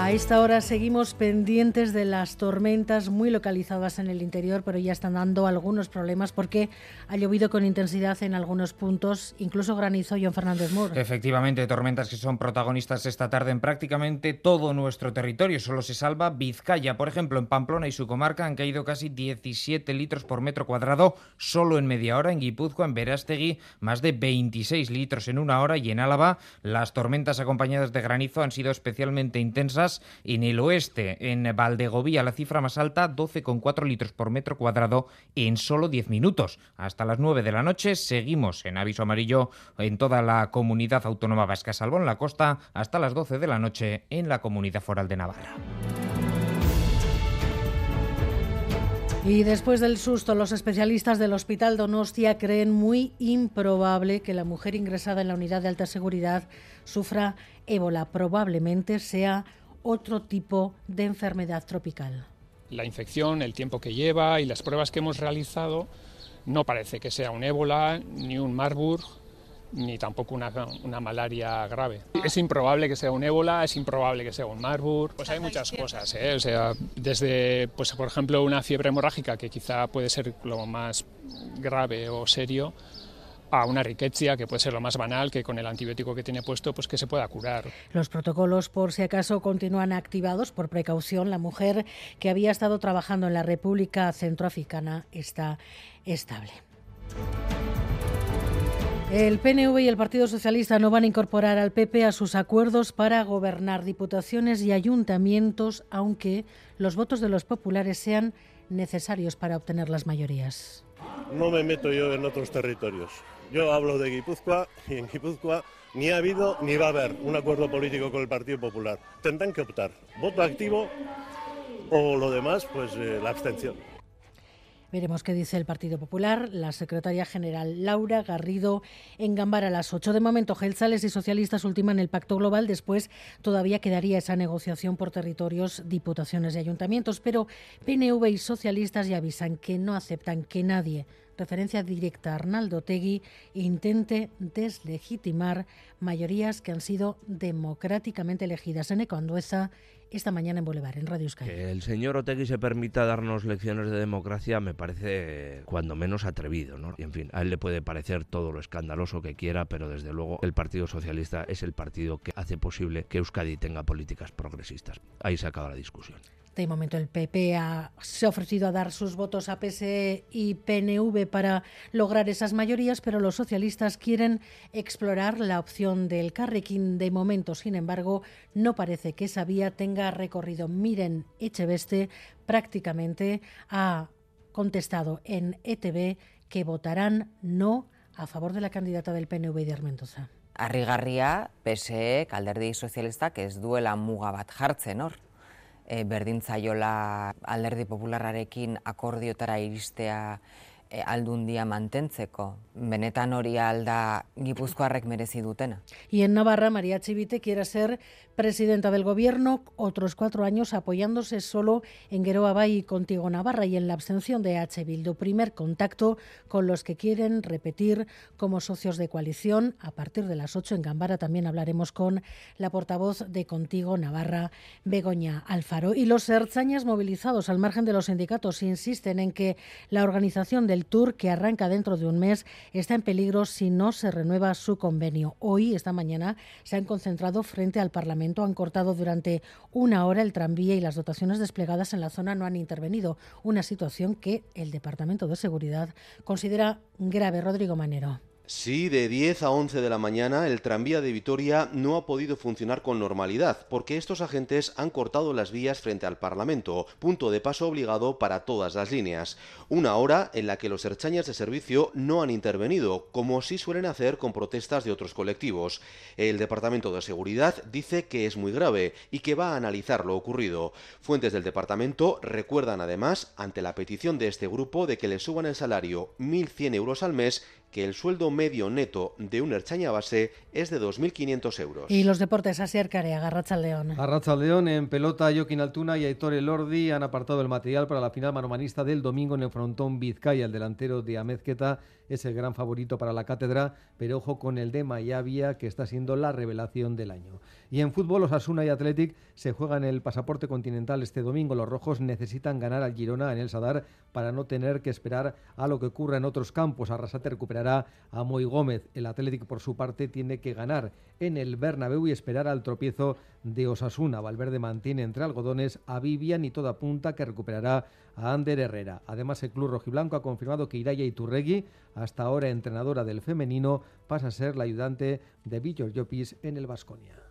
A esta hora seguimos pendientes de las tormentas muy localizadas en el interior, pero ya están dando algunos problemas porque ha llovido con intensidad en algunos puntos, incluso granizo, John Fernández Moore. Efectivamente, tormentas que son protagonistas esta tarde en prácticamente todo nuestro territorio. Solo se salva Vizcaya. Por ejemplo, en Pamplona y su comarca han caído casi 17 litros por metro cuadrado solo en media hora. En Guipúzcoa, en Verástegui, más de 26 litros en una hora. Y en Álava, las tormentas acompañadas de granizo han sido especialmente intensas en el oeste, en Valdegovía, la cifra más alta, 12,4 litros por metro cuadrado en solo 10 minutos. Hasta las 9 de la noche seguimos en aviso amarillo en toda la comunidad autónoma vasca, salvo en la costa, hasta las 12 de la noche en la comunidad foral de Navarra. Y después del susto, los especialistas del Hospital Donostia creen muy improbable que la mujer ingresada en la unidad de alta seguridad sufra ébola. Probablemente sea otro tipo de enfermedad tropical. La infección, el tiempo que lleva y las pruebas que hemos realizado no parece que sea un ébola, ni un Marburg, ni tampoco una, una, malaria grave. Es improbable que sea un ébola, es improbable que sea un Marburg, pues hay muchas cosas, ¿eh? o sea, desde, pues por ejemplo, una fiebre hemorrágica, que quizá puede ser lo más grave o serio, a una riqueza que puede ser lo más banal, que con el antibiótico que tiene puesto, pues que se pueda curar. Los protocolos, por si acaso, continúan activados por precaución. La mujer que había estado trabajando en la República Centroafricana está estable. El PNV y el Partido Socialista no van a incorporar al PP a sus acuerdos para gobernar diputaciones y ayuntamientos, aunque los votos de los populares sean necesarios para obtener las mayorías. No me meto yo en otros territorios. Yo hablo de Guipúzcoa y en Guipúzcoa ni ha habido ni va a haber un acuerdo político con el Partido Popular. Tendrán que optar voto activo o lo demás, pues eh, la abstención. Veremos qué dice el Partido Popular. La secretaria general Laura Garrido en Gambara a las 8. De momento, Gelsales y socialistas ultiman el pacto global. Después todavía quedaría esa negociación por territorios, diputaciones y ayuntamientos. Pero PNV y socialistas ya avisan que no aceptan que nadie referencia directa a Arnaldo Tegui, intente deslegitimar mayorías que han sido democráticamente elegidas en Ecoandueza esta mañana en Boulevard, en Radio Euskadi. Que el señor Otegui se permita darnos lecciones de democracia me parece cuando menos atrevido, ¿no? Y en fin, a él le puede parecer todo lo escandaloso que quiera, pero desde luego el Partido Socialista es el partido que hace posible que Euskadi tenga políticas progresistas. Ahí se acaba la discusión. De momento el PP se ha ofrecido a dar sus votos a PSE y PNV para lograr esas mayorías, pero los socialistas quieren explorar la opción del Carrequín. De momento, sin embargo, no parece que esa vía tenga recorrido. Miren, Echeveste prácticamente ha contestado en ETV que votarán no a favor de la candidata del PNV de Armentosa. Arrigarria, PSE, alderdi que es duela muga bat jartzen hor e, berdintzaiola alderdi popularrarekin akordiotara iristea e, aldundia mantentzeko. Benetan hori alda gipuzkoarrek merezi dutena. Y en Navarra, María Chivite quiere ser presidenta del gobierno, otros cuatro años apoyándose solo en Geroa Bay y Contigo Navarra y en la abstención de H. Bildu. Primer contacto con los que quieren repetir como socios de coalición. A partir de las 8 en Gambara también hablaremos con la portavoz de Contigo Navarra, Begoña Alfaro. Y los erzañas movilizados al margen de los sindicatos insisten en que la organización del tour que arranca dentro de un mes está en peligro si no se renueva su convenio. Hoy, esta mañana, se han concentrado frente al Parlamento han cortado durante una hora el tranvía y las dotaciones desplegadas en la zona no han intervenido, una situación que el Departamento de Seguridad considera grave. Rodrigo Manero. Sí, de 10 a 11 de la mañana el tranvía de Vitoria no ha podido funcionar con normalidad porque estos agentes han cortado las vías frente al Parlamento, punto de paso obligado para todas las líneas. Una hora en la que los erchañas de servicio no han intervenido, como sí suelen hacer con protestas de otros colectivos. El Departamento de Seguridad dice que es muy grave y que va a analizar lo ocurrido. Fuentes del departamento recuerdan además, ante la petición de este grupo de que le suban el salario 1.100 euros al mes, que el sueldo medio neto de un erchaña base es de 2.500 euros. Y los deportes, Asier Carea, Garracha León. Garracha León, en pelota, Joaquín Altuna y Aitor Elordi han apartado el material para la final manomanista del domingo en el frontón Vizcaya. El delantero de Amezqueta es el gran favorito para la cátedra, pero ojo con el de Mayavia, que está siendo la revelación del año. Y en fútbol, los Asuna y Athletic se juegan el pasaporte continental este domingo. Los rojos necesitan ganar al Girona en el Sadar para no tener que esperar a lo que ocurra en otros campos. Arrasate recuperará a Moy Gómez. El Athletic, por su parte, tiene que ganar en el Bernabéu y esperar al tropiezo de Osasuna. Valverde mantiene entre algodones a Vivian y toda punta que recuperará a Ander Herrera. Además, el club rojiblanco ha confirmado que Iraya Iturregui, hasta ahora entrenadora del femenino, pasa a ser la ayudante de Víctor Llopis en el Vasconia.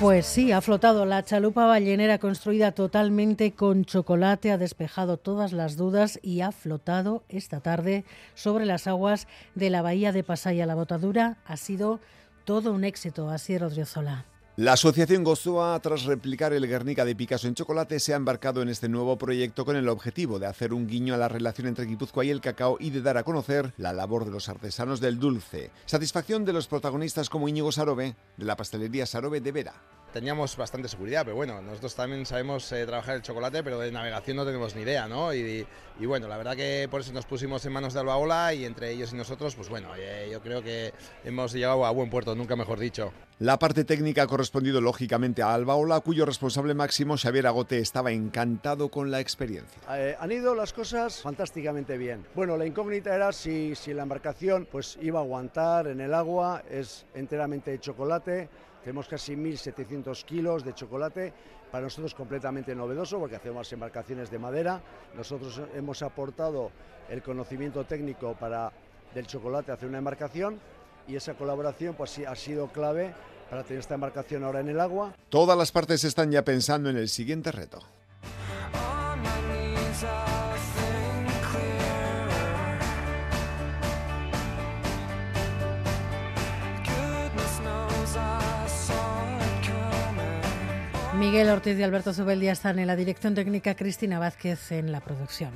Pues sí, ha flotado la chalupa ballenera construida totalmente con chocolate, ha despejado todas las dudas y ha flotado esta tarde sobre las aguas de la bahía de Pasaya. La botadura ha sido todo un éxito, así Rodriozola. La asociación Gozoa, tras replicar el Guernica de Picasso en chocolate, se ha embarcado en este nuevo proyecto con el objetivo de hacer un guiño a la relación entre Guipúzcoa y el cacao y de dar a conocer la labor de los artesanos del dulce. Satisfacción de los protagonistas como Íñigo Sarobe, de la pastelería Sarobe de Vera teníamos bastante seguridad, pero bueno, nosotros también sabemos eh, trabajar el chocolate, pero de navegación no tenemos ni idea, ¿no? Y, bueno, la verdad que por eso nos pusimos en manos de Albaola y entre ellos y nosotros, pues bueno, eh, yo creo que hemos llegado a buen puerto, nunca mejor dicho. La parte técnica ha correspondido lógicamente a Albaola, cuyo responsable máximo, Xavier Agote, estaba encantado con la experiencia. Eh, han ido las cosas fantásticamente bien. Bueno, la incógnita era si, si la embarcación pues iba a aguantar en el agua, es enteramente de chocolate tenemos casi 1.700 kilos de chocolate, para nosotros completamente novedoso porque hacemos embarcaciones de madera. Nosotros hemos aportado el conocimiento técnico para del chocolate hacer una embarcación y esa colaboración pues ha sido clave para tener esta embarcación ahora en el agua. Todas las partes están ya pensando en el siguiente reto. Miguel Ortiz y Alberto Zubeldia están en la dirección técnica, Cristina Vázquez en la producción.